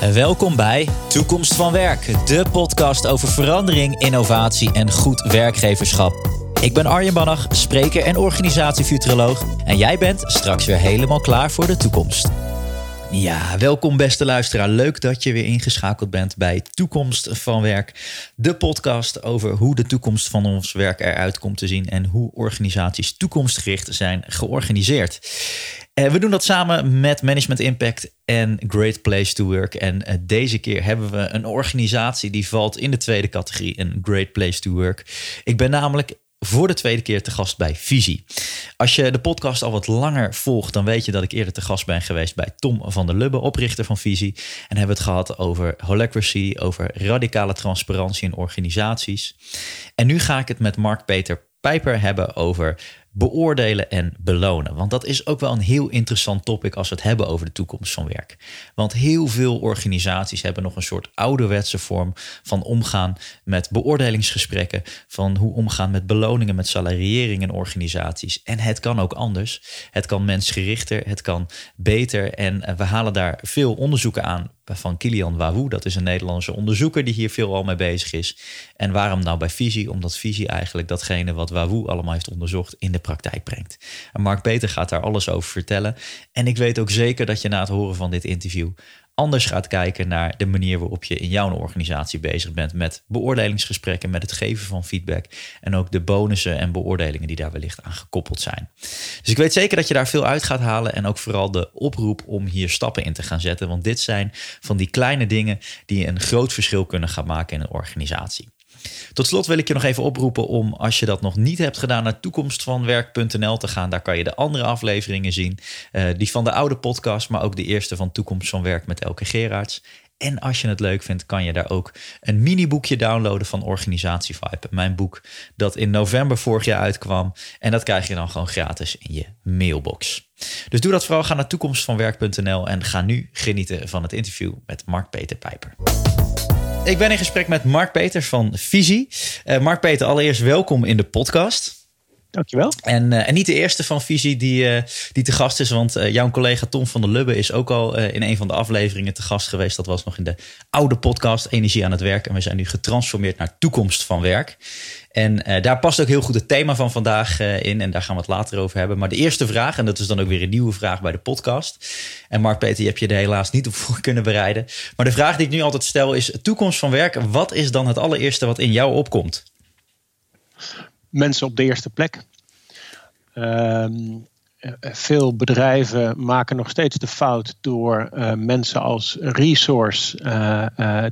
En welkom bij Toekomst van Werk, de podcast over verandering, innovatie en goed werkgeverschap. Ik ben Arjen Bannach, spreker en organisatiefuturoloog. En jij bent straks weer helemaal klaar voor de toekomst. Ja, welkom beste luisteraar. Leuk dat je weer ingeschakeld bent bij Toekomst van Werk. De podcast over hoe de toekomst van ons werk eruit komt te zien en hoe organisaties toekomstgericht zijn georganiseerd. Eh, we doen dat samen met Management Impact en Great Place to Work. En eh, deze keer hebben we een organisatie die valt in de tweede categorie, een Great Place to Work. Ik ben namelijk voor de tweede keer te gast bij Visie. Als je de podcast al wat langer volgt, dan weet je dat ik eerder te gast ben geweest bij Tom van der Lubbe, oprichter van Visie. En hebben het gehad over holacracy, over radicale transparantie in organisaties. En nu ga ik het met Mark Peter Pijper hebben over beoordelen en belonen. Want dat is ook wel een heel interessant topic als we het hebben over de toekomst van werk. Want heel veel organisaties hebben nog een soort ouderwetse vorm van omgaan met beoordelingsgesprekken, van hoe omgaan met beloningen, met salariering in organisaties. En het kan ook anders. Het kan mensgerichter, het kan beter. En eh, we halen daar veel onderzoeken aan van Kilian Wahoo. Dat is een Nederlandse onderzoeker die hier veel al mee bezig is. En waarom nou bij Visie? Omdat Visie eigenlijk datgene wat Wahoo allemaal heeft onderzocht in de praktijk brengt. En Mark Peter gaat daar alles over vertellen. En ik weet ook zeker dat je na het horen van dit interview anders gaat kijken naar de manier waarop je in jouw organisatie bezig bent met beoordelingsgesprekken, met het geven van feedback en ook de bonussen en beoordelingen die daar wellicht aan gekoppeld zijn. Dus ik weet zeker dat je daar veel uit gaat halen en ook vooral de oproep om hier stappen in te gaan zetten, want dit zijn van die kleine dingen die een groot verschil kunnen gaan maken in een organisatie. Tot slot wil ik je nog even oproepen om, als je dat nog niet hebt gedaan, naar toekomstvanwerk.nl te gaan. Daar kan je de andere afleveringen zien. Uh, die van de oude podcast, maar ook de eerste van Toekomst van Werk met Elke Gerards. En als je het leuk vindt, kan je daar ook een mini-boekje downloaden van Organisatie Vibe. Mijn boek dat in november vorig jaar uitkwam. En dat krijg je dan gewoon gratis in je mailbox. Dus doe dat vooral. Ga naar toekomstvanwerk.nl en ga nu genieten van het interview met Mark-Peter Pijper. Ik ben in gesprek met Mark Peters van Visie. Uh, Mark Peter, allereerst welkom in de podcast. Dankjewel. En, uh, en niet de eerste van Visie die, uh, die te gast is, want jouw collega Tom van der Lubbe is ook al in een van de afleveringen te gast geweest. Dat was nog in de oude podcast Energie aan het Werk. En we zijn nu getransformeerd naar Toekomst van Werk. En uh, daar past ook heel goed het thema van vandaag uh, in. En daar gaan we het later over hebben. Maar de eerste vraag, en dat is dan ook weer een nieuwe vraag bij de podcast. En Mark Peter, je hebt je er helaas niet op voor kunnen bereiden. Maar de vraag die ik nu altijd stel is: toekomst van werk. Wat is dan het allereerste wat in jou opkomt? Mensen op de eerste plek. Ehm, veel bedrijven maken nog steeds de fout door mensen als resource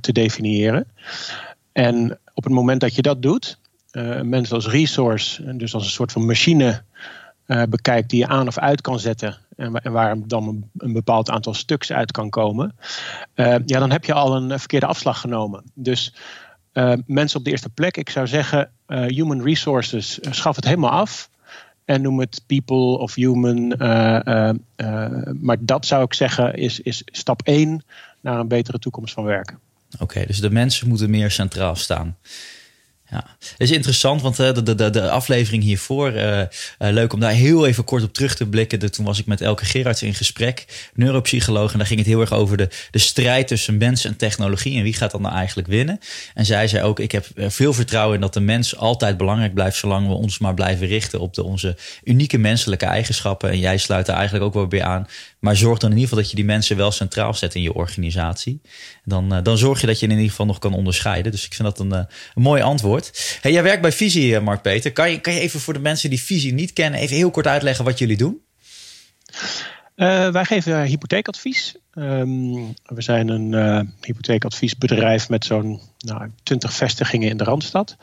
te definiëren. En op het moment dat je dat doet, mensen als resource, dus als een soort van machine uh, bekijkt die je aan of uit kan zetten en, waar dan een, bepaald aantal stuks uit kan komen, uh, ja, dan heb je al een verkeerde afslag genomen. Dus mensen op de eerste plek, ik zou zeggen, human resources, schaf het helemaal af en noem het people of human. maar dat zou ik zeggen is, is stap 1 naar een betere toekomst van werk. Oké, dus de mensen moeten meer centraal staan. Ja, het is interessant, want de, de, de, de aflevering hiervoor, uh, uh, leuk om daar heel even kort op terug te blikken. Toen was ik met Elke Gerards in gesprek, neuropsycholoog, en daar ging het heel erg over de, de strijd tussen mens en technologie en wie gaat dan nou eigenlijk winnen. En zij zei ook, ik heb veel vertrouwen in dat de mens altijd belangrijk blijft, zolang we ons maar blijven richten op de, onze unieke menselijke eigenschappen. En jij sluit er eigenlijk ook wel weer aan. Maar zorg dan in ieder geval dat je die mensen wel centraal zet in je organisatie. Dan, uh, dan zorg je dat je in ieder geval nog kan onderscheiden. Dus ik vind dat een, een mooi antwoord. Hey, jij werkt bij Visie, eh, Mark Peter. Kan je, kan je even voor de mensen die Visie niet kennen, even heel kort uitleggen wat jullie doen? Wij geven hypotheekadvies. Um, we zijn een hypotheekadviesbedrijf met zo'n nou, 20 vestigingen in de Randstad.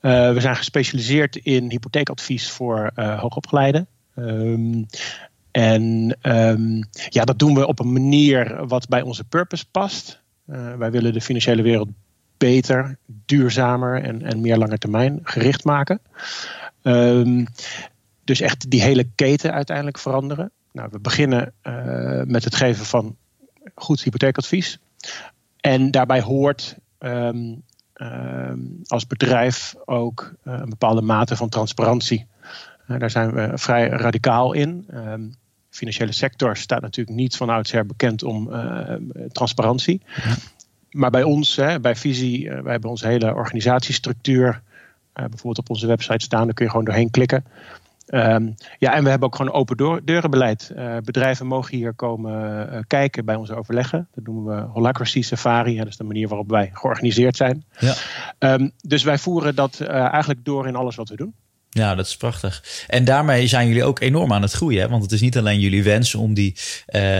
We zijn gespecialiseerd in hypotheekadvies voor hoogopgeleiden. Um, en um, ja, dat doen we op een manier wat bij onze purpose past. wij willen de financiële wereld beter, duurzamer en, en meer lange termijn gericht maken. Um, dus echt die hele keten uiteindelijk veranderen. Nou, we beginnen uh, met het geven van goed hypotheekadvies. En daarbij hoort um, als bedrijf ook uh, een bepaalde mate van transparantie. Daar zijn we vrij radicaal in. Financiële sector staat natuurlijk niet van oudsher bekend om transparantie. Maar bij ons, hè, bij Visie, wij hebben onze hele organisatiestructuur bijvoorbeeld op onze website staan. Daar kun je gewoon doorheen klikken. Um, ja, en we hebben ook gewoon open deurenbeleid. Uh, bedrijven mogen hier komen uh, kijken bij onze overleggen. Dat noemen we Holacracy Safari. Ja, dat is de manier waarop wij georganiseerd zijn. Ja. Um, dus wij voeren dat uh, eigenlijk door in alles wat we doen. Ja, dat is prachtig. En daarmee zijn jullie ook enorm aan het groeien. Hè? Want het is niet alleen jullie wens om die,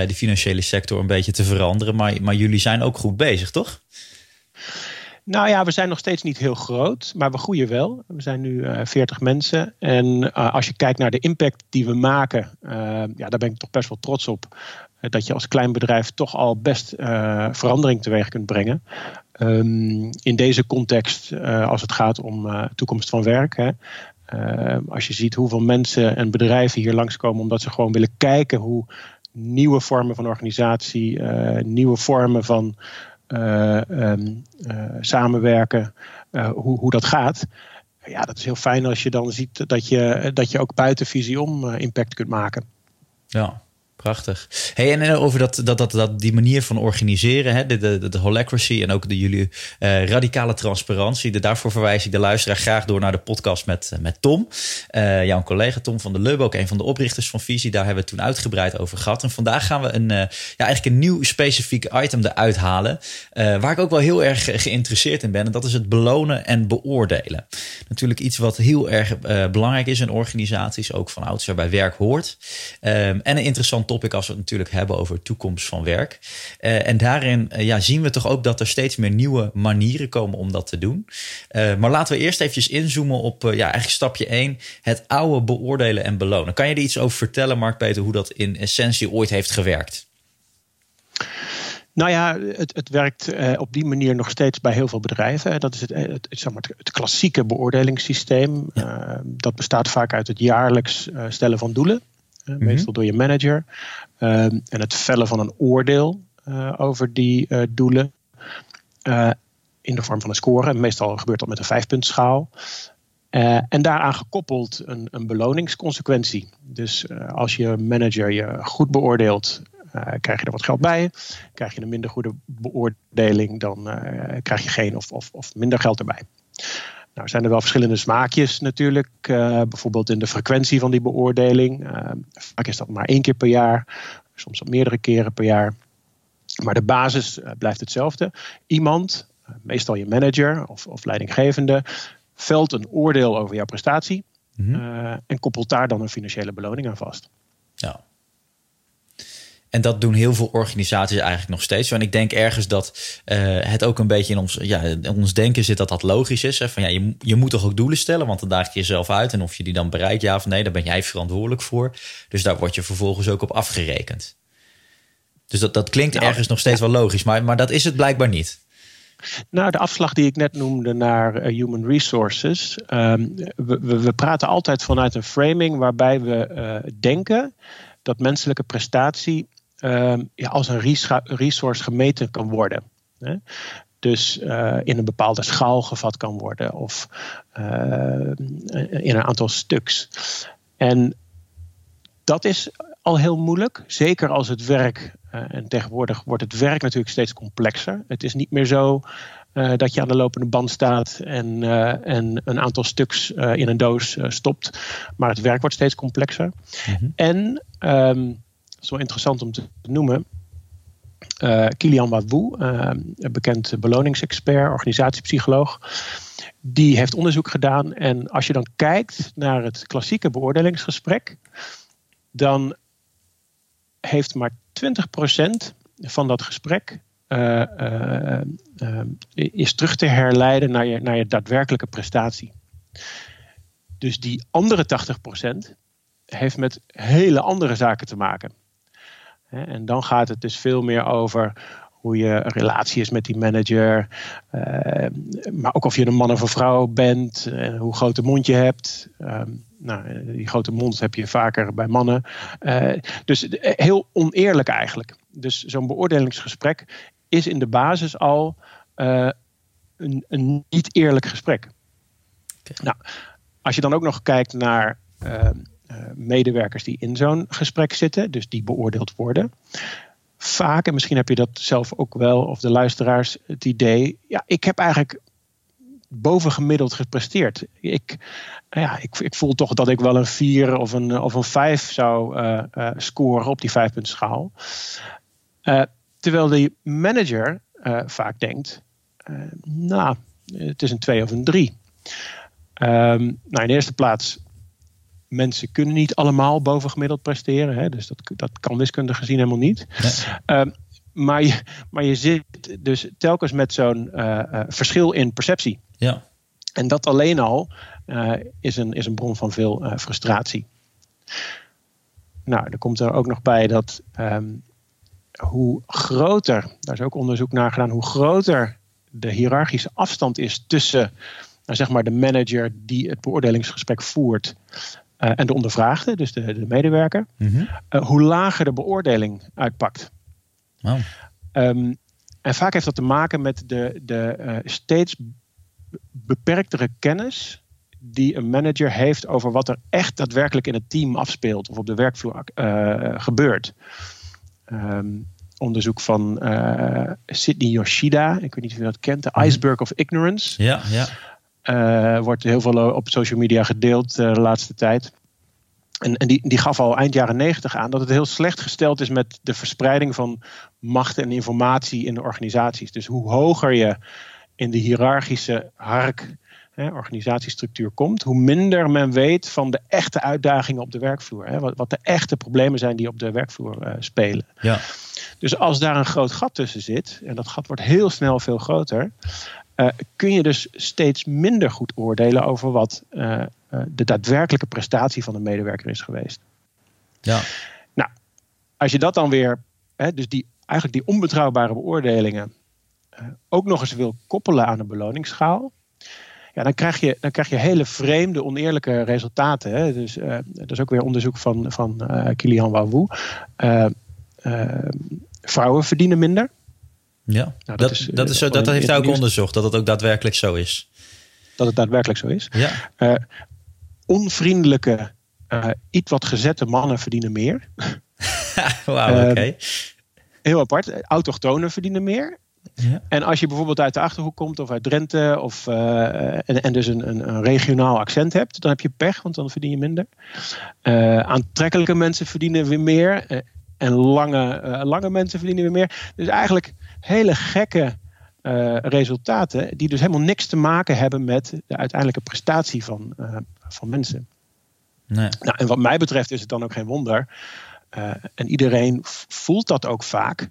die financiële sector een beetje te veranderen. Maar, maar jullie zijn ook goed bezig, toch? Nou ja, we zijn nog steeds niet heel groot, maar we groeien wel. We zijn nu uh, eh, 40 mensen. En uh, als je kijkt naar de impact die we maken, ja, daar ben ik toch best wel trots op. dat je als klein bedrijf toch al best verandering teweeg kunt brengen. Um, in deze context, als het gaat om toekomst van werk. Hè, als je ziet hoeveel mensen en bedrijven hier langskomen omdat ze gewoon willen kijken hoe nieuwe vormen van organisatie, nieuwe vormen van uh, um, uh, samenwerken, hoe, hoe dat gaat. Ja, dat is heel fijn als je dan ziet dat je, dat je ook buiten visie om impact kunt maken. Ja, Prachtig. Hey, en over dat, dat, dat, dat, die manier van organiseren, hè, de, de, de holacracy en ook de jullie uh, radicale transparantie. De, daarvoor verwijs ik de luisteraar graag door naar de podcast met, met Tom. Uh, jouw collega Tom van der Lubbe, ook een van de oprichters van Visie. Daar hebben we het toen uitgebreid over gehad. En vandaag gaan we een, ja, eigenlijk een nieuw specifiek item eruit halen. waar ik ook wel heel erg geïnteresseerd in ben. En dat is het belonen en beoordelen. Natuurlijk iets wat heel erg belangrijk is in organisaties. Ook van oudsher bij werk hoort. Um, en een interessant topic als we het natuurlijk hebben over toekomst van werk. Uh, en daarin uh, ja, zien we toch ook dat er steeds meer nieuwe manieren komen om dat te doen. Uh, maar laten we eerst eventjes inzoomen op ja, eigenlijk stapje 1. Het oude beoordelen en belonen. Kan je er iets over vertellen, Mark Peter, hoe dat in essentie ooit heeft gewerkt? Nou ja, het, het werkt uh, op die manier nog steeds bij heel veel bedrijven. Dat is het, het, zeg maar, het klassieke beoordelingssysteem. Ja. Uh, dat bestaat vaak uit het jaarlijks uh, stellen van doelen. Mhm. meestal door je manager. Ehm, en het vellen van een oordeel eh, over die eh, doelen eh, in de vorm van een score. Meestal gebeurt dat met een vijfpuntschaal. En daaraan gekoppeld een, een beloningsconsequentie. Dus als je manager je goed beoordeelt, krijg je er wat geld bij. Krijg je een minder goede beoordeling, dan krijg je geen of, of, of minder geld erbij. Nou zijn er wel verschillende smaakjes natuurlijk. Uh, bijvoorbeeld in de frequentie van die beoordeling. Uh, vaak is dat maar één keer per jaar. Soms wat meerdere keren per jaar. Maar de basis uh, blijft hetzelfde. Iemand, meestal je manager of, of leidinggevende, velt een oordeel over jouw prestatie. Mm -hmm. en koppelt daar dan een financiële beloning aan vast. Ja, en dat doen heel veel organisaties eigenlijk nog steeds. En ik denk ergens dat uh, het ook een beetje in ons, ja, in ons denken zit dat dat logisch is. Hè? Van, ja, je, je moet toch ook doelen stellen, want dan daag je jezelf uit. En of je die dan bereikt, ja of nee, daar ben jij verantwoordelijk voor. Dus daar word je vervolgens ook op afgerekend. Dus dat, dat klinkt ergens nog steeds wel logisch, maar, maar dat is het blijkbaar niet. Nou, de afslag die ik net noemde naar uh, human resources. Um, we, we, we, praten altijd vanuit een framing waarbij we uh, denken dat menselijke prestatie Ehm, ja, als een resource gemeten kan worden. Hè? Dus uh, in een bepaalde schaal gevat kan worden of uh, in een aantal stuks. En dat is al heel moeilijk, zeker als het werk, uh, en tegenwoordig wordt het werk natuurlijk steeds complexer. Het is niet meer zo dat je aan de lopende band staat en, en een aantal stuks in een doos stopt, maar het werk wordt steeds complexer. Mm -hmm. En um, dat is wel interessant om te noemen. Uh, Kilian Wawu, uh, een bekend beloningsexpert, organisatiepsycholoog, die heeft onderzoek gedaan. En als je dan kijkt naar het klassieke beoordelingsgesprek, dan heeft maar 20% van dat gesprek uh, is terug te herleiden naar je, naar je daadwerkelijke prestatie. Dus die andere 80% heeft met hele andere zaken te maken. En dan gaat het dus veel meer over hoe je relatie is met die manager. Uh, maar ook of je een man of een vrouw bent. En hoe groot een mond je hebt. Uh, nou, die grote mond heb je vaker bij mannen. Uh, dus heel oneerlijk eigenlijk. Dus zo'n beoordelingsgesprek is in de basis al een, een, niet eerlijk gesprek. Okay. Nou, als je dan ook nog kijkt naar medewerkers die in zo'n gesprek zitten, dus die beoordeeld worden. Vaak, en misschien heb je dat zelf ook wel, of de luisteraars, het idee, ja, ik heb eigenlijk bovengemiddeld gepresteerd. Ik, ja, ik, ik voel toch dat ik wel een 4 of een, of een 5 zou uh, uh, scoren op die vijfpuntschaal. Uh, terwijl de manager vaak denkt, nou, het is een 2 of een 3. Um, nou, in de eerste plaats, mensen kunnen niet allemaal bovengemiddeld presteren. Hè, dus dat, dat kan wiskundig gezien helemaal niet. Um, maar, je, maar je zit dus telkens met zo'n verschil in perceptie. Ja. En dat alleen al uh, is, een, is een bron van veel frustratie. Nou, er komt er ook nog bij dat um, hoe groter, daar is ook onderzoek naar gedaan, hoe groter de hiërarchische afstand is tussen nou, zeg maar de manager die het beoordelingsgesprek voert uh, en de ondervraagde, dus de, de medewerker, mm -hmm. hoe lager de beoordeling uitpakt. Wow. Um, en vaak heeft dat te maken met de, de steeds beperktere kennis die een manager heeft over wat er echt daadwerkelijk in het team afspeelt of op de werkvloer gebeurt. Um, onderzoek van Sidney Yoshida, ik weet niet of je dat kent, de Iceberg of Ignorance. Ja, ja. Uh, wordt heel veel op social media gedeeld de laatste tijd. En, en die, die gaf al eind jaren negentig aan dat het heel slecht gesteld is met de verspreiding van macht en informatie in de organisaties. Dus hoe hoger je in de hiërarchische hark, hè, organisatiestructuur komt, hoe minder men weet van de echte uitdagingen op de werkvloer. Hè, wat, wat, de echte problemen zijn die op de werkvloer uh, spelen. Ja. Dus als daar een groot gat tussen zit, en dat gat wordt heel snel veel groter, uh, kun je dus steeds minder goed oordelen over wat uh, de daadwerkelijke prestatie van een medewerker is geweest. Ja. Nou, als je dat dan weer, hè, dus die, eigenlijk die onbetrouwbare beoordelingen, ook nog eens wil koppelen aan een beloningsschaal. Ja, dan krijg je, dan krijg je hele vreemde, oneerlijke resultaten. Hè. Dus, uh, dat is ook weer onderzoek van, van uh, Kilian Wawu. Uh, vrouwen verdienen minder. Ja, nou, dat, dat, is, dat, is, dat heeft hij ook onderzocht, dat het ook daadwerkelijk zo is. Dat het daadwerkelijk zo is. Ja. onvriendelijke, iets wat gezette mannen verdienen meer. Wauw, oké. Okay. Heel apart. Autochtonen verdienen meer. Ja. En als je bijvoorbeeld uit de achterhoek komt of uit Drenthe of, uh, en, en dus een, een, een, regionaal accent hebt, dan heb je pech, want dan verdien je minder. Uh, aantrekkelijke mensen verdienen weer meer. Uh, en lange, lange mensen verdienen weer meer. Dus eigenlijk hele gekke resultaten, die dus helemaal niks te maken hebben met de uiteindelijke prestatie van, van mensen. Nee. Nou, en wat mij betreft is het dan ook geen wonder. en iedereen voelt dat ook vaak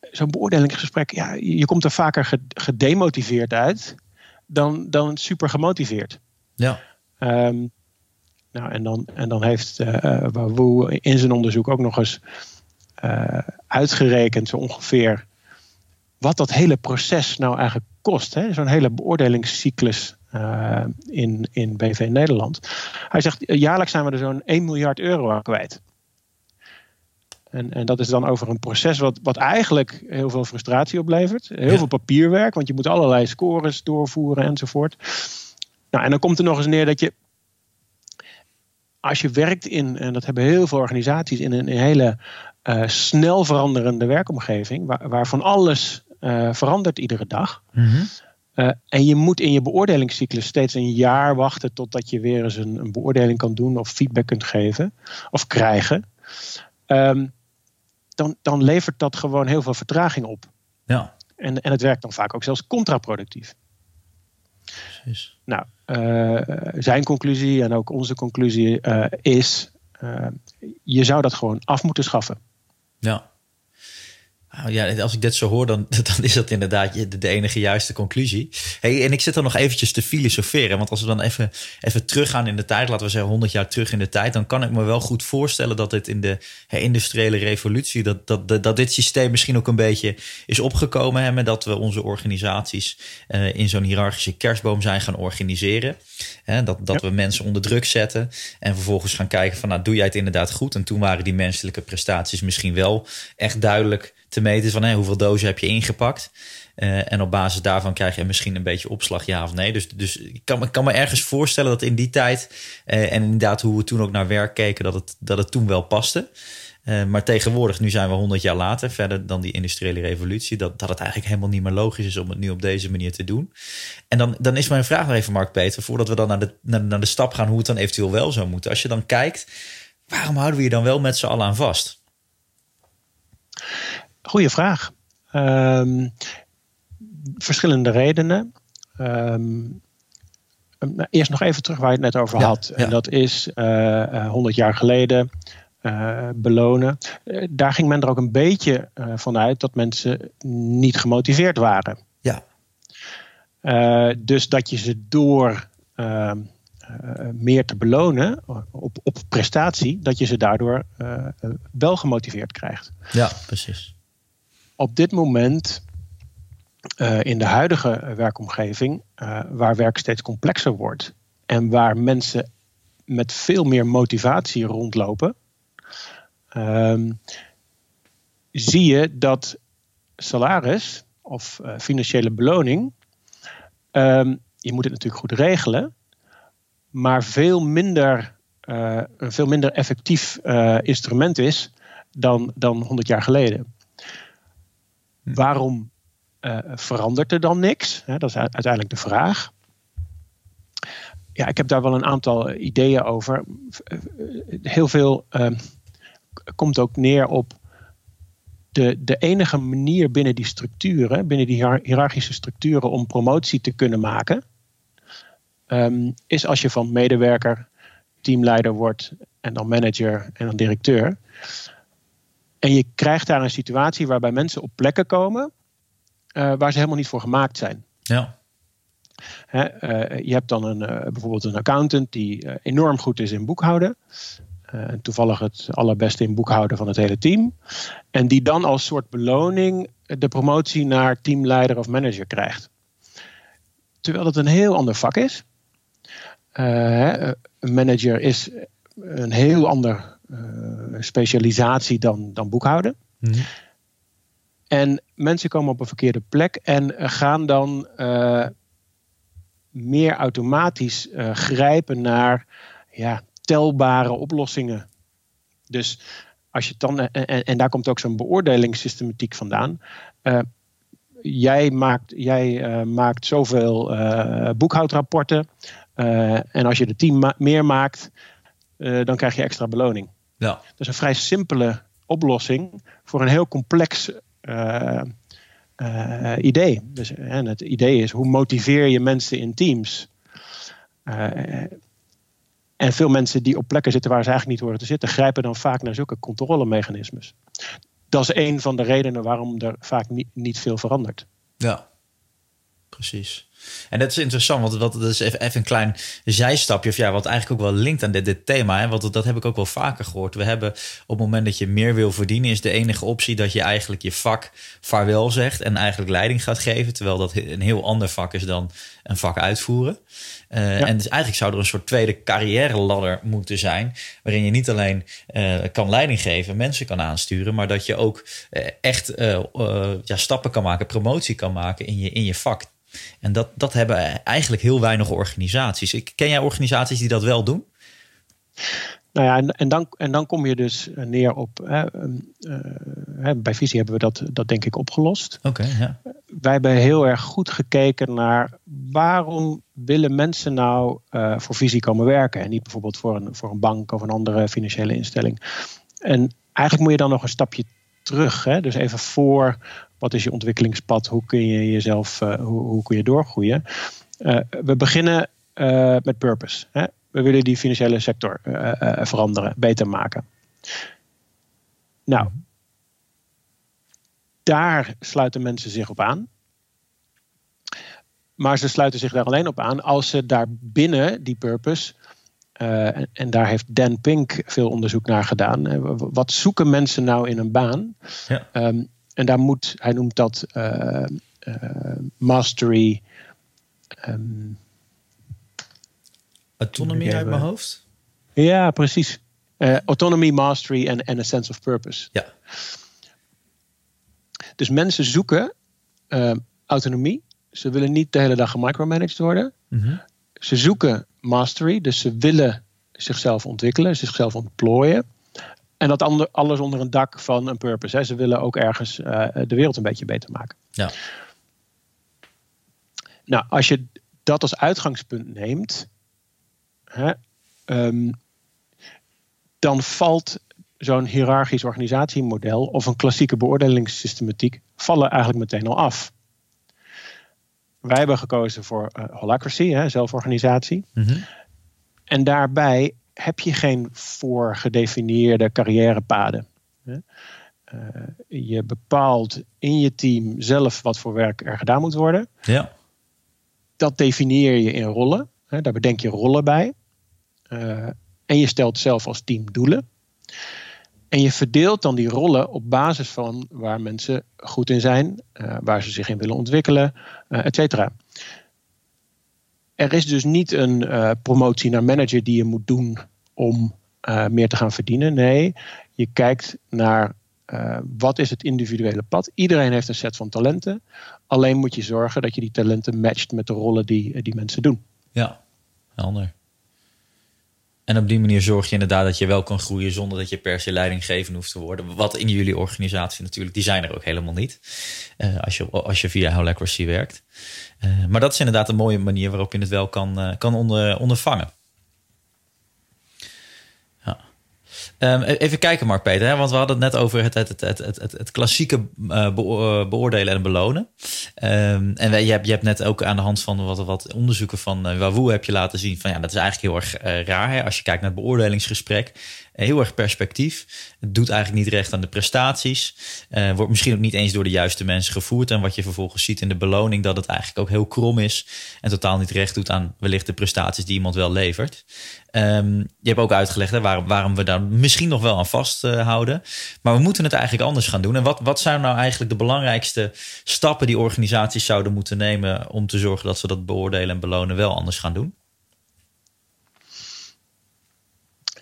zo'n beoordelingsgesprek, ja, je komt er vaker gedemotiveerd uit dan, dan super gemotiveerd. Ja. Um, nou, en dan, en dan heeft Wawoe in zijn onderzoek ook nog eens uitgerekend, zo ongeveer, wat dat hele proces nou eigenlijk kost. Zo'n hele beoordelingscyclus uh, in, in BV Nederland. Hij zegt, jaarlijks zijn we er zo'n 1 miljard euro aan kwijt. En, en dat is dan over een proces wat, wat eigenlijk heel veel frustratie oplevert. Heel ja. veel papierwerk, want je moet allerlei scores doorvoeren enzovoort. Nou, en dan komt er nog eens neer dat je, als je werkt in, en dat hebben heel veel organisaties, in een, hele uh, snel veranderende werkomgeving, waar, waarvan alles uh, verandert iedere dag. Mm -hmm. uh, en je moet in je beoordelingscyclus steeds een jaar wachten totdat je weer eens een, een beoordeling kan doen of feedback kunt geven of krijgen. Um, dan, dan levert dat gewoon heel veel vertraging op. Ja. En, en het werkt dan vaak ook zelfs contraproductief. Precies. Nou, uh, zijn conclusie en ook onze conclusie uh, is: uh, je zou dat gewoon af moeten schaffen. Ja. Nou ja, als ik dit zo hoor, dan, dan is dat inderdaad de, de enige juiste conclusie. Hey, en ik zit dan nog eventjes te filosoferen. Want als we dan even, even teruggaan in de tijd, laten we zeggen 100 jaar terug in de tijd, dan kan ik me wel goed voorstellen dat dit in de hè, industriële revolutie, dat, dat, dat, dat, dit systeem misschien ook een beetje is opgekomen. Hè, met dat we onze organisaties uh, in zo'n hiërarchische kerstboom zijn gaan organiseren. Hè, dat dat ja. we mensen onder druk zetten en vervolgens gaan kijken van, nou, doe jij het inderdaad goed? En toen waren die menselijke prestaties misschien wel echt duidelijk te meten van hoeveel dozen heb je ingepakt. Uh, en op basis daarvan krijg je misschien een beetje opslag, ja of nee. Dus, dus ik, kan, ik kan me ergens voorstellen dat in die tijd, uh, en inderdaad hoe we toen ook naar werk keken, dat het, dat het toen wel paste. Uh, maar tegenwoordig, nu zijn we 100 jaar later, verder dan die industriële revolutie, dat, dat het eigenlijk helemaal niet meer logisch is om het nu op deze manier te doen. En dan, dan is mijn vraag nog even, Mark Peter, voordat we dan naar de, naar, naar de stap gaan hoe het dan eventueel wel zou moeten. Als je dan kijkt, waarom houden we je dan wel met z'n allen aan vast? Goeie vraag. Um, verschillende redenen. Um, eerst nog even terug waar je het net over had. En dat is uh, uh, 100 jaar geleden uh, belonen. daar ging men er ook een beetje vanuit dat mensen niet gemotiveerd waren. Ja. dus dat je ze door meer te belonen op, op prestatie, dat je ze daardoor wel gemotiveerd krijgt. Ja, precies. Op dit moment uh, in de huidige werkomgeving, uh, waar werk steeds complexer wordt en waar mensen met veel meer motivatie rondlopen, uh, zie je dat salaris of uh, financiële beloning, ehm, je moet het natuurlijk goed regelen, maar veel minder, een veel minder effectief instrument is dan, dan 100 jaar geleden. Waarom uh, verandert er dan niks? dat is uiteindelijk de vraag. Ja, ik heb daar wel een aantal ideeën over. Heel veel uh, komt ook neer op de, de enige manier binnen die structuren, binnen die hiërarchische structuren, om promotie te kunnen maken, um, is als je van medewerker teamleider wordt en dan manager en dan directeur. En je krijgt daar een situatie waarbij mensen op plekken komen uh, waar ze helemaal niet voor gemaakt zijn. Ja. uh, je hebt dan een, uh, bijvoorbeeld een accountant die enorm goed is in boekhouden. en toevallig het allerbeste in boekhouden van het hele team. En die dan als soort beloning de promotie naar teamleider of manager krijgt. Terwijl het een heel ander vak is. een manager is een heel ander specialisatie dan, dan boekhouden. Mm -hmm. En mensen komen op een verkeerde plek en gaan dan uh, meer automatisch uh, grijpen naar ja, telbare oplossingen. Dus als je dan, en, en daar komt ook zo'n beoordelingssystematiek vandaan. Uh, jij maakt, jij maakt zoveel boekhoudrapporten. en als je er tien ma meer maakt, dan krijg je extra beloning. Ja. Dat is een vrij simpele oplossing voor een heel complex uh, uh, idee. Dus, en het idee is hoe motiveer je mensen in teams? Uh, en veel mensen die op plekken zitten waar ze eigenlijk niet horen te zitten, grijpen dan vaak naar zulke controlemechanismes. Dat is een van de redenen waarom er vaak niet, niet veel verandert. Ja, precies. En dat is interessant, want dat, dat is even, even, een klein zijstapje. Of ja, wat eigenlijk ook wel linkt aan dit, dit thema. Hè? Want dat heb ik ook wel vaker gehoord. We hebben op het moment dat je meer wil verdienen, is de enige optie dat je eigenlijk je vak vaarwel zegt en eigenlijk leiding gaat geven. Terwijl dat een heel ander vak is dan een vak uitvoeren. Uh, ja. En dus eigenlijk zou er een soort tweede carrière ladder moeten zijn. Waarin je niet alleen uh, kan leiding geven, mensen kan aansturen. Maar dat je ook uh, echt ja, stappen kan maken, promotie kan maken in je, in je vak. En dat, dat hebben eigenlijk heel weinig organisaties. Ken jij organisaties die dat wel doen? Nou ja, en, en, dan, en dan kom je dus neer op. Hè, uh, bij Visie hebben we dat, dat denk ik opgelost. Oké. Okay, ja. Wij hebben heel erg goed gekeken naar waarom willen mensen nou uh, voor Visie komen werken en niet bijvoorbeeld voor een, voor een bank of een andere financiële instelling. En eigenlijk moet je dan nog een stapje terug. Hè? Dus even voor wat is je ontwikkelingspad? Hoe kun je jezelf, uh, hoe, hoe, kun je doorgroeien? Uh, we beginnen uh, met purpose. Hè? We willen die financiële sector veranderen, beter maken. Nou, daar sluiten mensen zich op aan. Maar ze sluiten zich daar alleen op aan als ze daar binnen die purpose uh, en, en, daar heeft Dan Pink veel onderzoek naar gedaan. wat zoeken mensen nou in een baan? Ja. Um, en daar moet, hij noemt dat uh, uh, mastery. Um, Autonomy uit mijn hoofd? Ja, precies. autonomy, mastery en a sense of purpose. Ja. Dus mensen zoeken uh, autonomie. Ze willen niet de hele dag gemicromanaged worden. Mm Ze zoeken mastery, dus ze willen zichzelf ontwikkelen, zichzelf ontplooien. En dat ander, alles onder een dak van een purpose. Hè. Ze willen ook ergens uh, de wereld een beetje beter maken. Ja. Nou, als je dat als uitgangspunt neemt, hè, um, dan valt zo'n hiërarchisch organisatiemodel of een klassieke beoordelingssystematiek vallen eigenlijk meteen al af. Wij hebben gekozen voor uh, holacracy, hè, zelforganisatie. Mm -hmm. En daarbij heb je geen voorgedefinieerde carrièrepaden. Uh, je bepaalt in je team zelf wat voor werk er gedaan moet worden. Ja. Dat definieer je in rollen. Hè, daar bedenk je rollen bij. Uh, en je stelt zelf als team doelen. En je verdeelt dan die rollen op basis van waar mensen goed in zijn, uh, waar ze zich in willen ontwikkelen, uh, et cetera. Er is dus niet een uh, promotie naar manager die je moet doen om meer te gaan verdienen. Nee, je kijkt naar wat is het individuele pad. Iedereen heeft een set van talenten. Alleen moet je zorgen dat je die talenten matcht met de rollen die, die mensen doen. Ja, helder. En op die manier zorg je inderdaad dat je wel kan groeien zonder dat je per se leidinggevend hoeft te worden. Wat in jullie organisatie natuurlijk, die zijn er ook helemaal niet. Uh, als, je, als je via Holacracy werkt. Uh, maar dat is inderdaad een mooie manier waarop je het wel kan, uh, kan onder, ondervangen. Um, even kijken, Mark Peter, hè? want we hadden het net over het, het, het, het, het, klassieke uh, beoordelen en belonen. Um, en je hebt, je hebt net ook aan de hand van wat, wat onderzoeken van uh, heb je laten zien van ja, dat is eigenlijk heel erg raar. Hè? Als je kijkt naar het beoordelingsgesprek, heel erg perspectief. Het doet eigenlijk niet recht aan de prestaties. Uh, wordt misschien ook niet eens door de juiste mensen gevoerd. En wat je vervolgens ziet in de beloning, dat het eigenlijk ook heel krom is. En totaal niet recht doet aan wellicht de prestaties die iemand wel levert. Um, je hebt ook uitgelegd waarom, waarom we daar misschien nog wel aan vasthouden. maar we moeten het eigenlijk anders gaan doen. En wat, wat zijn nou eigenlijk de belangrijkste stappen die organisaties zouden moeten nemen om te zorgen dat ze dat beoordelen en belonen wel anders gaan doen?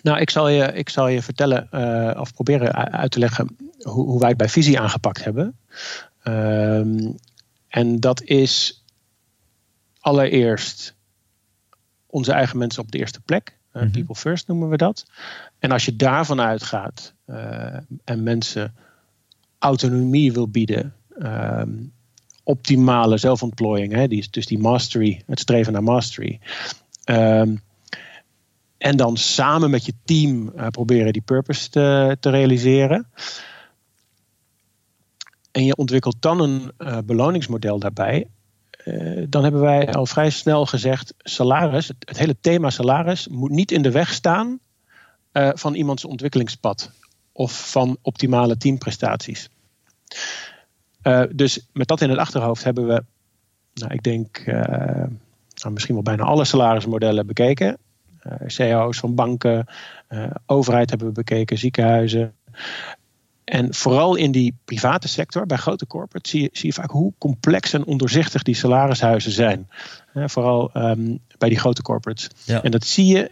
Nou, ik zal je, ik zal je vertellen uh, of proberen uit te leggen hoe, hoe, wij het bij Visie aangepakt hebben. Um, en dat is allereerst onze eigen mensen op de eerste plek. Uh, mm -hmm. People first noemen we dat. En als je daarvan uitgaat uh, en mensen autonomie wil bieden, um, optimale zelfontplooiing, hè, die, dus die mastery, het streven naar mastery. Um, en dan samen met je team uh, proberen die purpose te, te, realiseren. En je ontwikkelt dan een uh, beloningsmodel daarbij. Uh, dan hebben wij al vrij snel gezegd: salaris, het, het, hele thema salaris, moet niet in de weg staan van iemands ontwikkelingspad of van optimale teamprestaties. dus met dat in het achterhoofd hebben we, nou, ik denk, nou, misschien wel bijna alle salarismodellen bekeken. Eh, CEO's van banken, eh, overheid hebben we bekeken, ziekenhuizen. En vooral in die private sector, bij grote corporates, zie je, zie je vaak hoe complex en ondoorzichtig die salarishuizen zijn. vooral um, bij die grote corporates. Ja. En dat zie je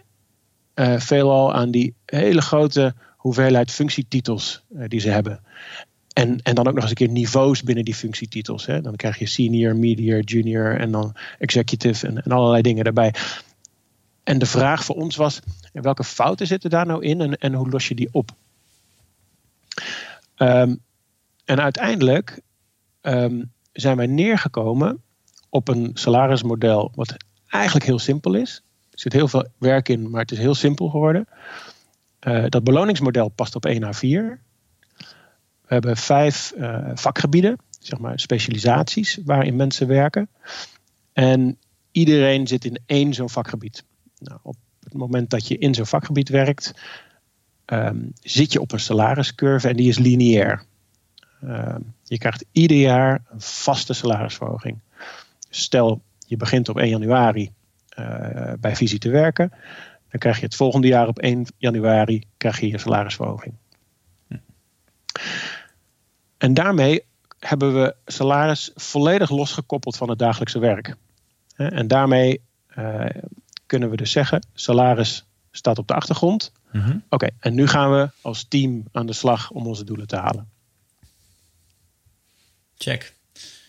uh, veelal aan die hele grote hoeveelheid functietitels uh, die ze hebben. En, en dan ook nog eens een keer niveaus binnen die functietitels. Hè. Dan krijg je senior, medior, junior en dan executive en, en allerlei dingen daarbij. En de vraag voor ons was: welke fouten zitten daar nou in en, en hoe los je die op? Um, en uiteindelijk um, zijn wij neergekomen op een salarismodel wat eigenlijk heel simpel is. Er zit heel veel werk in, maar het is heel simpel geworden. Uh, dat beloningsmodel past op 1 naar 4. We hebben vijf uh, vakgebieden, zeg maar specialisaties, waarin mensen werken. En iedereen zit in één zo'n vakgebied. Nou, op het moment dat je in zo'n vakgebied werkt, um, zit je op een salariscurve en die is lineair. Um, je krijgt ieder jaar een vaste salarisverhoging. Stel, je begint op 1 januari uh, bij Visie te werken, dan krijg je het volgende jaar op 1 januari krijg je je salarisverhoging. En daarmee hebben we salaris volledig losgekoppeld van het dagelijkse werk. En daarmee uh, kunnen we dus zeggen: salaris staat op de achtergrond. Mm -hmm. Oké, okay, en nu gaan we als team aan de slag om onze doelen te halen. Check.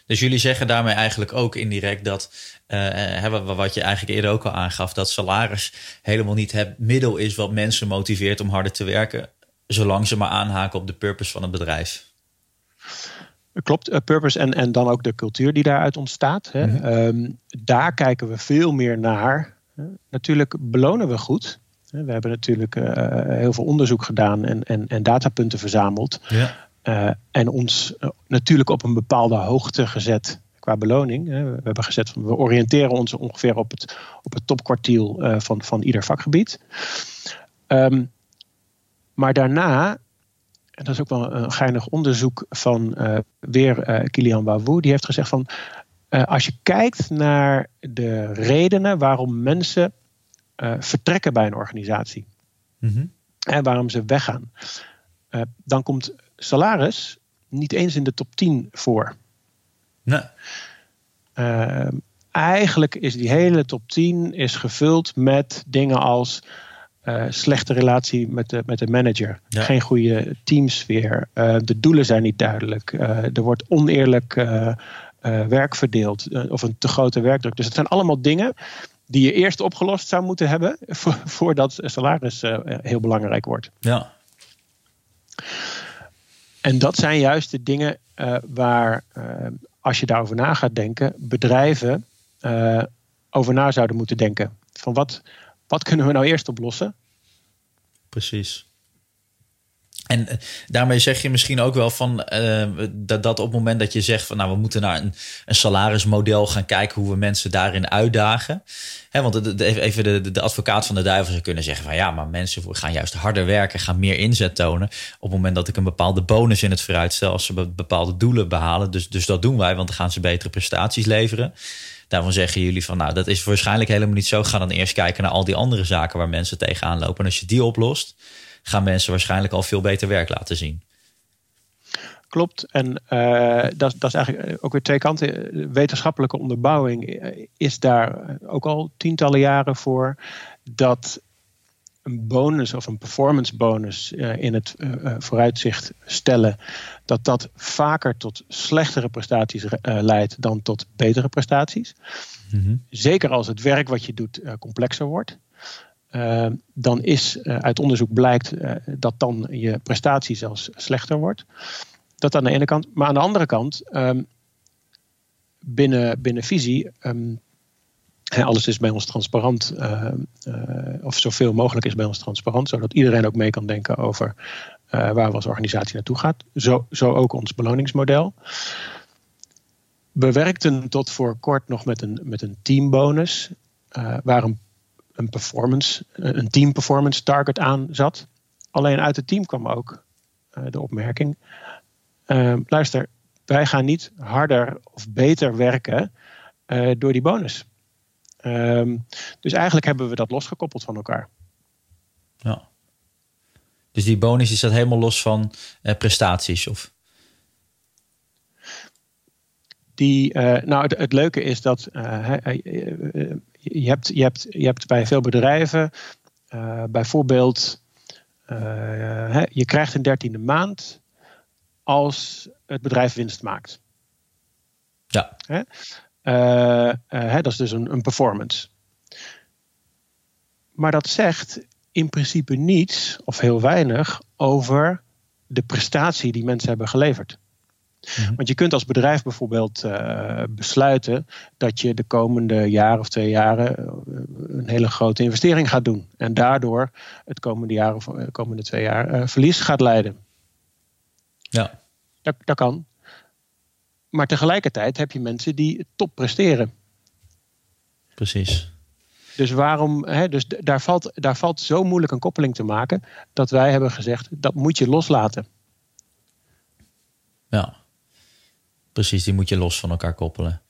Dus jullie zeggen daarmee eigenlijk ook indirect dat, uh, wat je eigenlijk eerder ook al aangaf, dat salaris helemaal niet het middel is wat mensen motiveert om harder te werken, zolang ze maar aanhaken op de purpose van het bedrijf. Klopt, uh, purpose en, en dan ook de cultuur die daaruit ontstaat. Hè. Mhm. Ehm, daar kijken we veel meer naar. Natuurlijk belonen we goed. We hebben natuurlijk uh, heel veel onderzoek gedaan en, en, en datapunten verzameld. Ja. Uh, en ons natuurlijk op een bepaalde hoogte gezet qua beloning. We hebben gezet van we oriënteren ons ongeveer op het, op het topkwartiel van, van ieder vakgebied. Um, maar daarna en dat is ook wel een geinig onderzoek van weer Kilian Wawu. Die heeft gezegd van uh, als je kijkt naar de redenen waarom mensen vertrekken bij een organisatie. Mm En waarom ze weggaan. dan komt salaris niet eens in de top 10 voor. Nee. eigenlijk is die hele top 10 is gevuld met dingen als uh, slechte relatie met de, met de manager. Geen goede teamsfeer. Uh, de doelen zijn niet duidelijk. Uh, er wordt oneerlijk werk verdeeld. of een te grote werkdruk. Dus het zijn allemaal dingen die je eerst opgelost zou moeten hebben. voordat salaris heel belangrijk wordt. Ja. En dat zijn juist de dingen waar, als je daarover na gaat denken, bedrijven over na zouden moeten denken. Van wat, wat kunnen we nou eerst oplossen? Precies. En eh, daarmee zeg je misschien ook wel van uh, dat, dat op het moment dat je zegt van nou we moeten naar een, een salarismodel gaan kijken hoe we mensen daarin uitdagen. Want even de, de advocaat van de duivel zou kunnen zeggen van ja, maar mensen gaan juist harder werken, gaan meer inzet tonen. Op het moment dat ik een bepaalde bonus in het vooruit stel als ze bepaalde doelen behalen. Dus, dus dat doen wij, want dan gaan ze betere prestaties leveren. Daarvan zeggen jullie van nou, dat is waarschijnlijk helemaal niet zo. Ga dan eerst kijken naar al die andere zaken waar mensen tegenaan lopen. En als je die oplost, gaan mensen waarschijnlijk al veel beter werk laten zien. Klopt. En uh, dat, dat, is eigenlijk ook weer twee kanten. Wetenschappelijke onderbouwing is daar ook al tientallen jaren voor. Dat een bonus of een performance bonus uh, in het uh, vooruitzicht stellen, dat dat vaker tot slechtere prestaties leidt dan tot betere prestaties. Mm -hmm. Zeker als het werk wat je doet complexer wordt. Dan is uit onderzoek blijkt dat dan je prestatie zelfs slechter wordt. Dat aan de ene kant. Maar aan de andere kant, um, binnen, binnen visie um, alles is bij ons transparant, of zoveel mogelijk is bij ons transparant, zodat iedereen ook mee kan denken over waar we als organisatie naartoe gaat. Zo, zo ook ons beloningsmodel. We werkten tot voor kort nog met een, met een teambonus, waar een, een, performance, een team performance target aan zat. Alleen uit het team kwam ook de opmerking: luister, wij gaan niet harder of beter werken door die bonus. Um, dus eigenlijk hebben we dat losgekoppeld van elkaar. Ja. Dus die bonus is dat helemaal los van uh, prestaties? Of? Die, uh, nou, het, het, leuke is dat uh, je, hebt, je, hebt, je hebt bij veel bedrijven bijvoorbeeld, je krijgt een dertiende maand als het bedrijf winst maakt. Ja. Uh, uh, dat is dus een, een, performance. Maar dat zegt in principe niets of heel weinig over de prestatie die mensen hebben geleverd. Mhm. Want je kunt als bedrijf bijvoorbeeld uh, besluiten dat je de komende jaar of twee jaren een hele grote investering gaat doen. En daardoor het komende jaar of de komende twee jaar verlies gaat leiden. Ja. Dat, dat kan. Maar tegelijkertijd heb je mensen die top presteren. Precies. Dus waarom, hè, dus daar valt, daar valt zo moeilijk een koppeling te maken, dat wij hebben gezegd, dat moet je loslaten. Ja, precies, die moet je los van elkaar koppelen.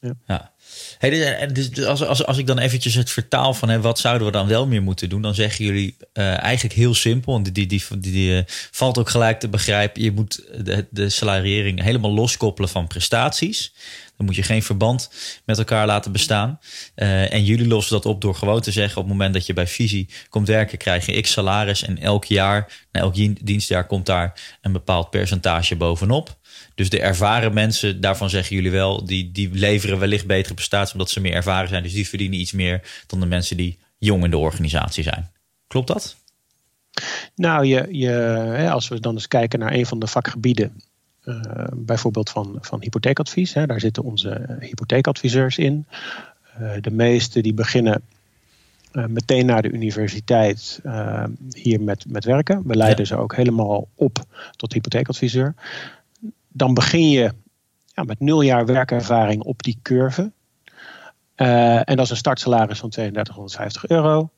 Ja. ja. Hey, dus als, als, als ik dan eventjes het vertaal van hè, wat zouden we dan wel meer moeten doen, dan zeggen jullie uh, eigenlijk heel simpel. En die, die, die, die, die uh, valt ook gelijk te begrijpen. Je moet de, de salariering helemaal loskoppelen van prestaties. Dan moet je geen verband met elkaar laten bestaan. Uh, en jullie lossen dat op door gewoon te zeggen: op het moment dat je bij Visie komt werken, krijg je x salaris. En elk jaar, na elk dienstjaar, komt daar een bepaald percentage bovenop. Dus de ervaren mensen, daarvan zeggen jullie wel, die, die leveren wellicht betere prestaties omdat ze meer ervaren zijn. Dus die verdienen iets meer dan de mensen die jong in de organisatie zijn. Klopt dat? Nou, je, je, als we dan eens kijken naar een van de vakgebieden, uh, bijvoorbeeld van, van hypotheekadvies, hè, daar zitten onze hypotheekadviseurs in. Uh, de meeste die beginnen uh, meteen na de universiteit hier met, met werken. We leiden ja. ze ook helemaal op tot hypotheekadviseur. Dan begin je ja, met nul jaar werkervaring op die curve. en dat is een startsalaris van 3250 euro.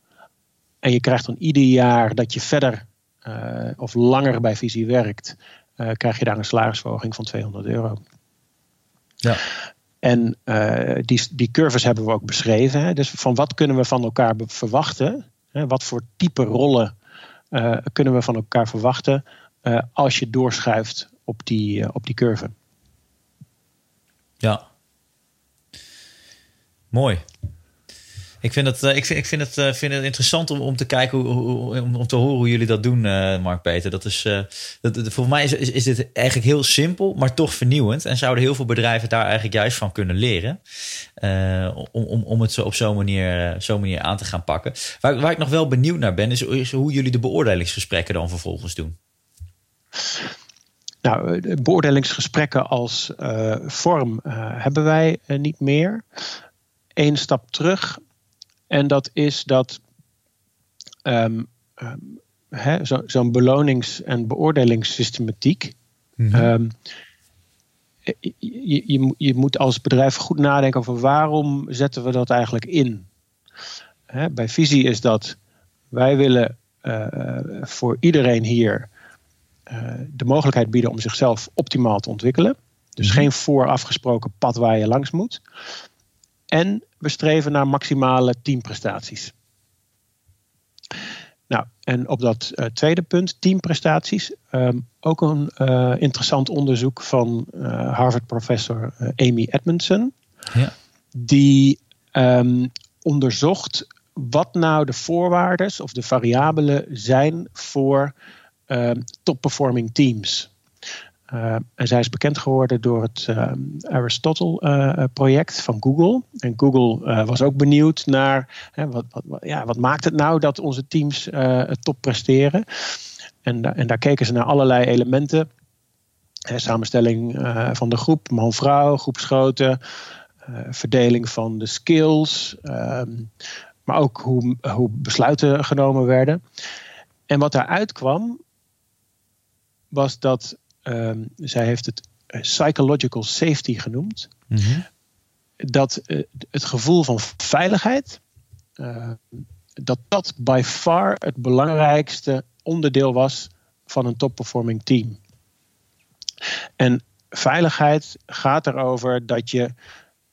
En je krijgt dan ieder jaar dat je verder uh, of langer bij Visie werkt, uh, krijg je daar een salarisverhoging van 200 euro. Ja. En die, die curves hebben we ook beschreven. Hè? Dus van wat kunnen we van elkaar verwachten? Hè? Wat voor type rollen kunnen we van elkaar verwachten als je doorschuift op die, op die curve? Ja. Mooi. Ik vind het, eh, ik vind, ik vind het, eh, vind interessant om, om te kijken, hoe, hoe, om, om te horen hoe jullie dat doen, Mark Peter. Dat is, dat, volgens mij is, is, is, dit eigenlijk heel simpel, maar toch vernieuwend. En zouden heel veel bedrijven daar eigenlijk juist van kunnen leren. Om, om, om het zo op zo'n manier, zo'n manier aan te gaan pakken. Waar, waar ik nog wel benieuwd naar ben, is, is hoe jullie de beoordelingsgesprekken dan vervolgens doen. Nou, beoordelingsgesprekken als vorm hebben wij niet meer. Eén stap terug en dat is dat um, um, zo'n zo belonings- en beoordelingssystematiek. Mm -hmm. je, je, je, moet als bedrijf goed nadenken over waarom zetten we dat eigenlijk in. Hè, bij Visie is dat wij willen uh, voor iedereen hier de mogelijkheid bieden om zichzelf optimaal te ontwikkelen. Dus -hmm. geen voorafgesproken pad waar je langs moet. En we streven naar maximale teamprestaties. Nou, en op dat uh, tweede punt, teamprestaties, um, ook een uh, interessant onderzoek van uh, Harvard-professor Amy Edmondson. Ja. Die um, onderzocht wat nou de voorwaarden of de variabelen zijn voor top-performing teams. Uh, en zij is bekend geworden door het uh, Aristotle-project uh, van Google. En Google was ook benieuwd naar wat, wat, ja, wat maakt het nou dat onze teams top presteren. En, en daar keken ze naar allerlei elementen. Hè, samenstelling van de groep, man-vrouw, groepsgrootte, verdeling van de skills, ehm, maar ook hoe, hoe besluiten genomen werden. En wat daaruit kwam, was dat Um, zij heeft het eh, psychological safety genoemd. Mm -hmm. Dat uh, het gevoel van veiligheid, uh, dat dat by far het belangrijkste onderdeel was van een top-performing team. En veiligheid gaat erover dat je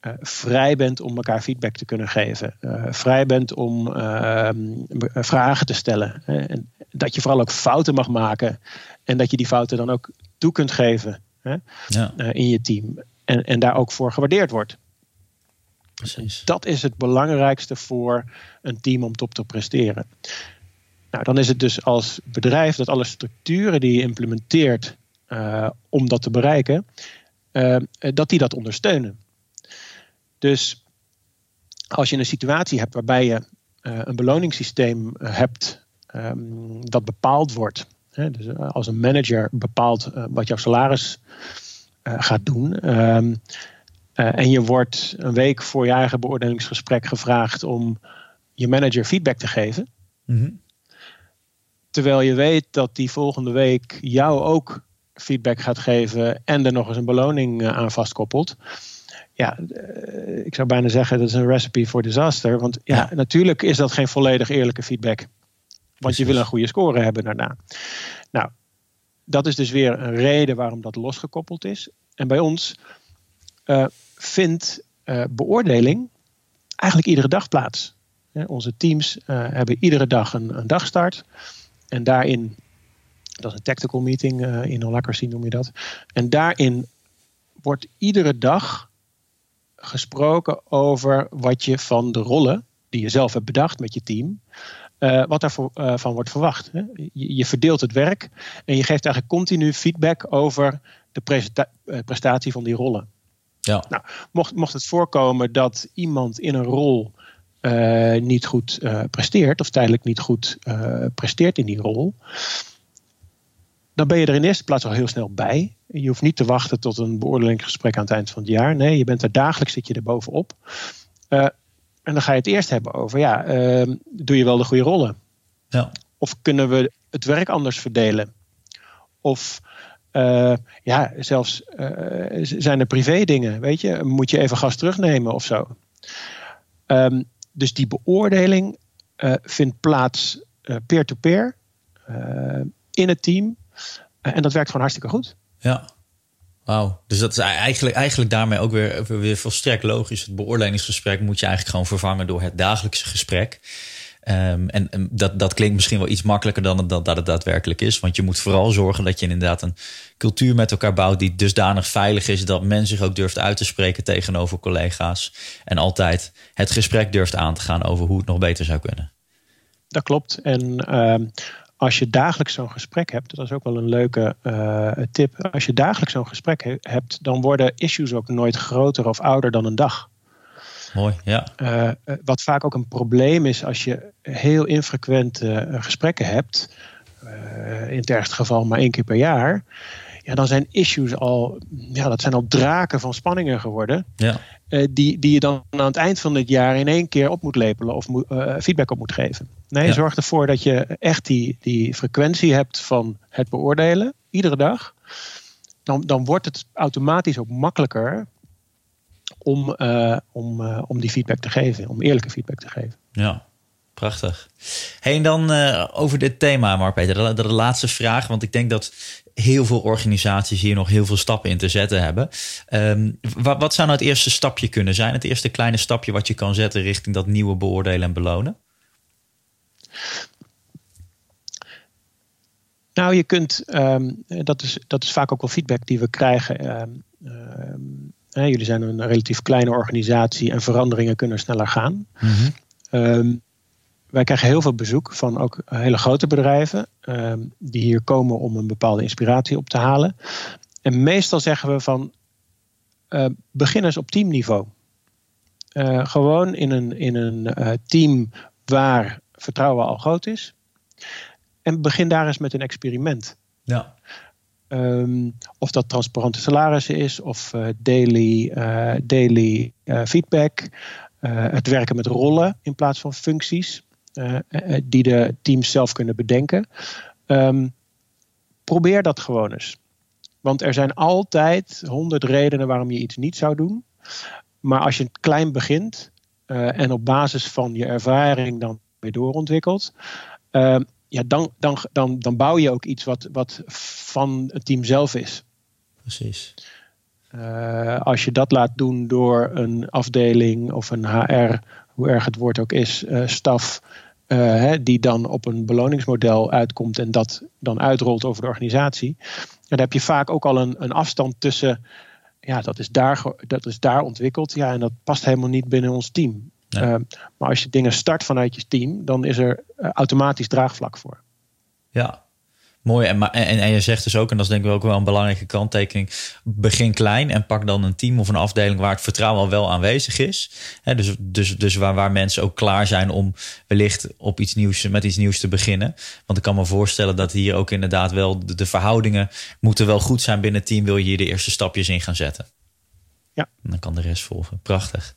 uh, vrij bent om elkaar feedback te kunnen geven. Uh, vrij bent om uh, vragen te stellen. en dat je vooral ook fouten mag maken. En dat je die fouten dan ook toe kunt geven hè, ja. in je team. En, en daar ook voor gewaardeerd wordt. Precies. Dat is het belangrijkste voor een team om top te presteren. Nou, dan is het dus als bedrijf dat alle structuren die je implementeert om dat te bereiken, dat die dat ondersteunen. Dus als je een situatie hebt waarbij je een beloningssysteem hebt um, dat bepaald wordt dus eh, als een manager bepaalt eh, wat jouw salaris eh, gaat doen. Um, en je wordt een week voor je eigen beoordelingsgesprek gevraagd om je manager feedback te geven. Mm-hmm. Terwijl je weet dat die volgende week jou ook feedback gaat geven en er nog eens een beloning aan vastkoppelt. Ja, ik zou bijna zeggen dat is een recipe voor disaster. Want ja, ja. natuurlijk is dat geen volledig eerlijke feedback. Want je wil een goede score hebben daarna. Nou, dat is dus weer een reden waarom dat losgekoppeld is. En bij ons uh, vindt uh, beoordeling eigenlijk iedere dag plaats. Ja, onze teams hebben iedere dag een, een, dagstart. En daarin, dat is een tactical meeting in Holacracy noem je dat. En daarin wordt iedere dag gesproken over wat je van de rollen die je zelf hebt bedacht met je team, uh, wat daarvan uh, van wordt verwacht. Hè? Je, je, verdeelt het werk en je geeft eigenlijk continu feedback over de prestatie van die rollen. Ja. Nou, mocht, mocht het voorkomen dat iemand in een rol niet goed presteert, of tijdelijk niet goed presteert in die rol, dan ben je er in eerste plaats al heel snel bij. Je hoeft niet te wachten tot een beoordelingsgesprek aan het eind van het jaar. Nee, je bent er dagelijks, zit je er bovenop. Uh, en dan ga je het eerst hebben over, ja, uh, doe je wel de goede rollen? Ja. Of kunnen we het werk anders verdelen? Of uh, ja, zelfs uh, zijn er privé dingen, weet je? Moet je even gas terugnemen of zo? Um, dus die beoordeling vindt plaats peer-to-peer -peer, in het team en dat werkt gewoon hartstikke goed. Ja. Wauw. Dus dat is eigenlijk, eigenlijk daarmee ook weer, weer volstrekt logisch. Het beoordelingsgesprek moet je eigenlijk gewoon vervangen door het dagelijkse gesprek. Um, en, en dat, dat klinkt misschien wel iets makkelijker dan het, dat, dat het daadwerkelijk is. Want je moet vooral zorgen dat je inderdaad een cultuur met elkaar bouwt die dusdanig veilig is dat men zich ook durft uit te spreken tegenover collega's. En altijd het gesprek durft aan te gaan over hoe het nog beter zou kunnen. Dat klopt. En uh, als je dagelijks zo'n gesprek hebt, dat is ook wel een leuke uh, tip. Als je dagelijks zo'n gesprek he hebt, dan worden issues ook nooit groter of ouder dan een dag. Mooi, ja. Uh, wat vaak ook een probleem is als je heel infrequent gesprekken hebt, in het ergste geval maar één keer per jaar, ja, dan zijn issues al, ja, dat zijn al draken van spanningen geworden. Ja. Uh, die, die je dan aan het eind van het jaar in één keer op moet lepelen of uh, feedback op moet geven. Nee, zorg ervoor dat je echt die, die frequentie hebt van het beoordelen, iedere dag. Dan, dan wordt het automatisch ook makkelijker om, uh, om, om die feedback te geven, om eerlijke feedback te geven. Ja, prachtig. Hey, en dan over dit thema, Mark Peter, de, de, laatste vraag. Want ik denk dat heel veel organisaties hier nog heel veel stappen in te zetten hebben. Um, wat, wat, zou nou het eerste stapje kunnen zijn? Het eerste kleine stapje wat je kan zetten richting dat nieuwe beoordelen en belonen? Nou, je kunt, um, dat, is, dat is vaak ook wel feedback die we krijgen. Um, jullie zijn een relatief kleine organisatie en veranderingen kunnen sneller gaan. Mm -hmm wij krijgen heel veel bezoek van ook hele grote bedrijven ehm, die hier komen om een bepaalde inspiratie op te halen. En meestal zeggen we van uh, begin eens op teamniveau. Uh, gewoon in een, in een team waar vertrouwen al groot is. En begin daar eens met een experiment. Ja. Um, of dat transparante salarissen is, of daily, daily feedback. het werken met rollen in plaats van functies. Eh, eh, die de teams zelf kunnen bedenken. Ehm, probeer dat gewoon eens. Want er zijn altijd honderd redenen waarom je iets niet zou doen. Maar als je klein begint uh, en op basis van je ervaring dan weer doorontwikkelt, uh, ja, dan, dan, dan, dan bouw je ook iets wat, wat van het team zelf is. Precies. Uh, als je dat laat doen door een afdeling of een HR, hoe erg het woord ook is, staf, uh, die dan op een beloningsmodel uitkomt en dat dan uitrolt over de organisatie. dan heb je vaak ook al een, een afstand tussen, ja, dat is, daar, dat is daar ontwikkeld, ja, en dat past helemaal niet binnen ons team. Uh, maar als je dingen start vanuit je team, dan is er uh, automatisch draagvlak voor. Ja, Mooi. En, en, en je zegt dus ook, en dat is denk ik ook wel een belangrijke kanttekening, begin klein en pak dan een team of een afdeling waar het vertrouwen al wel aanwezig is. dus dus, dus waar, waar mensen ook klaar zijn om wellicht op iets nieuws, met iets nieuws te beginnen. Want ik kan me voorstellen dat hier ook inderdaad wel de, de verhoudingen moeten wel goed zijn binnen het team, wil je hier de eerste stapjes in gaan zetten. Ja. En dan kan de rest volgen. Prachtig.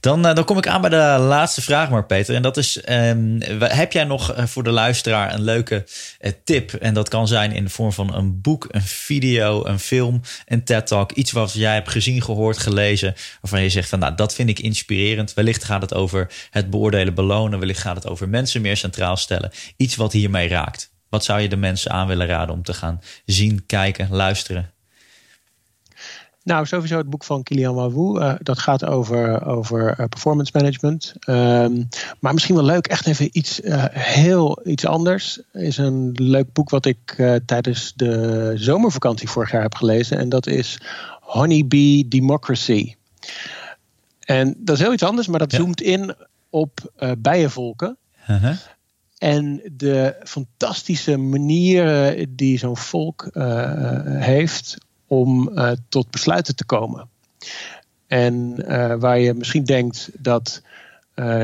Dan, uh, dan kom ik aan bij de laatste vraag, maar Peter. En dat is: um, heb jij nog uh, voor de luisteraar een leuke uh, tip? En dat kan zijn in de vorm van een boek, een video, een film, een TED-talk. Iets wat jij hebt gezien, gehoord, gelezen. Waarvan je zegt: van nou, dat vind ik inspirerend. Wellicht gaat het over het beoordelen, belonen. Wellicht gaat het over mensen meer centraal stellen. Iets wat hiermee raakt. Wat zou je de mensen aan willen raden om te gaan zien, kijken, luisteren? Nou, sowieso het boek van Kilian Wawu. Uh, dat gaat over, over uh, performance management. Um, maar misschien wel leuk, echt even iets uh, heel iets anders. Is een leuk boek wat ik tijdens de zomervakantie vorig jaar heb gelezen. En dat is Honeybee Democracy. En dat is heel iets anders, maar dat zoomt in op bijenvolken. Uh-huh. En de fantastische manieren die zo'n volk heeft om uh, tot besluiten te komen. En waar je misschien denkt dat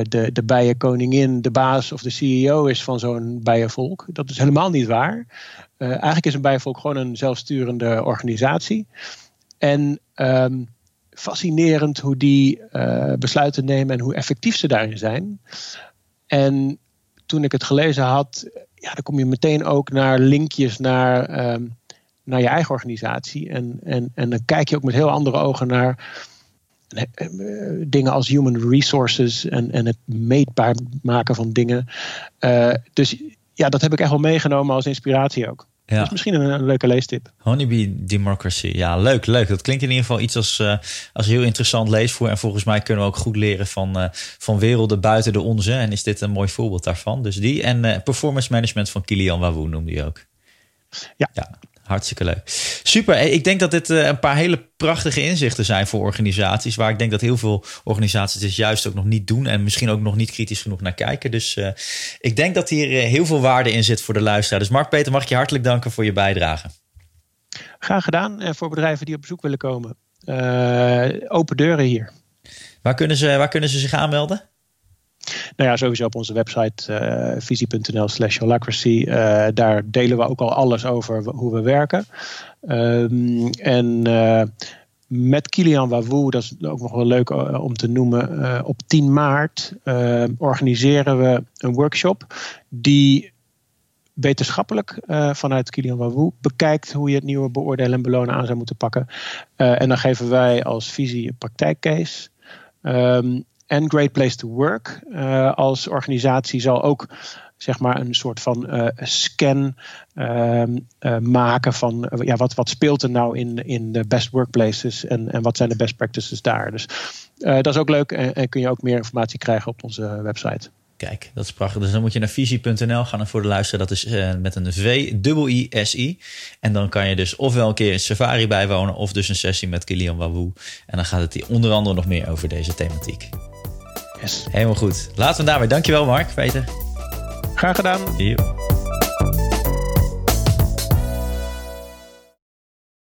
de, de bijenkoningin de baas of de CEO is van zo'n bijenvolk. Dat is helemaal niet waar. eigenlijk is een bijenvolk gewoon een zelfsturende organisatie. En um, fascinerend hoe die besluiten nemen en hoe effectief ze daarin zijn. En toen ik het gelezen had, ja, dan kom je meteen ook naar linkjes naar, um, naar je eigen organisatie. En, en, en dan kijk je ook met heel andere ogen naar uh, dingen als human resources en, en het meetbaar maken van dingen. Uh, dus ja, dat heb ik echt wel meegenomen als inspiratie ook. Ja. Dat is misschien een, een, leuke leestip. Honeybee Democracy. Ja, leuk, leuk. Dat klinkt in ieder geval iets als, uh, als heel interessant leesvoer. En volgens mij kunnen we ook goed leren van, uh, van werelden buiten de onze. En is dit een mooi voorbeeld daarvan. Dus die en uh, performance management van Kilian Wawoe noemde je ook. Ja. ja. Hartstikke leuk. Super. Ik denk dat dit een paar hele prachtige inzichten zijn voor organisaties. Waar ik denk dat heel veel organisaties dit juist ook nog niet doen. En misschien ook nog niet kritisch genoeg naar kijken. Dus uh, ik denk dat hier heel veel waarde in zit voor de luisteraar. Dus Mark Peter, mag ik je hartelijk danken voor je bijdrage. Graag gedaan. En voor bedrijven die op bezoek willen komen. Uh, open deuren hier. Waar kunnen, ze, waar kunnen ze zich aanmelden? Nou ja, sowieso op onze website uh, visie.nl slash holacracy. Uh, daar delen we ook al alles over hoe we werken. Um, en uh, met Kilian Wawoe, dat is ook nog wel leuk om te noemen. op 10 maart organiseren we een workshop die wetenschappelijk vanuit Kilian Wawoe bekijkt hoe je het nieuwe beoordelen en belonen aan zou moeten pakken. En dan geven wij als visie een praktijkcase. Um, en Great Place to Work uh, als organisatie zal ook zeg maar een soort van uh, scan uh, uh, maken van ja, wat, wat speelt er nou in, in de best workplaces en, en wat zijn de best practices daar. Dus dat is ook leuk en, kun je ook meer informatie krijgen op onze website. Kijk, dat is prachtig. Dus dan moet je naar visie.nl gaan. En voor de luisteraar, dat is met een V-I-I-S-I. En dan kan je dus ofwel een keer in Safari bijwonen... of dus een sessie met Kilian Wawoe. En dan gaat het hier onder andere nog meer over deze thematiek. Yes. Helemaal goed. Laten we daarbij. Dankjewel Mark, Peter. Graag gedaan. Yo.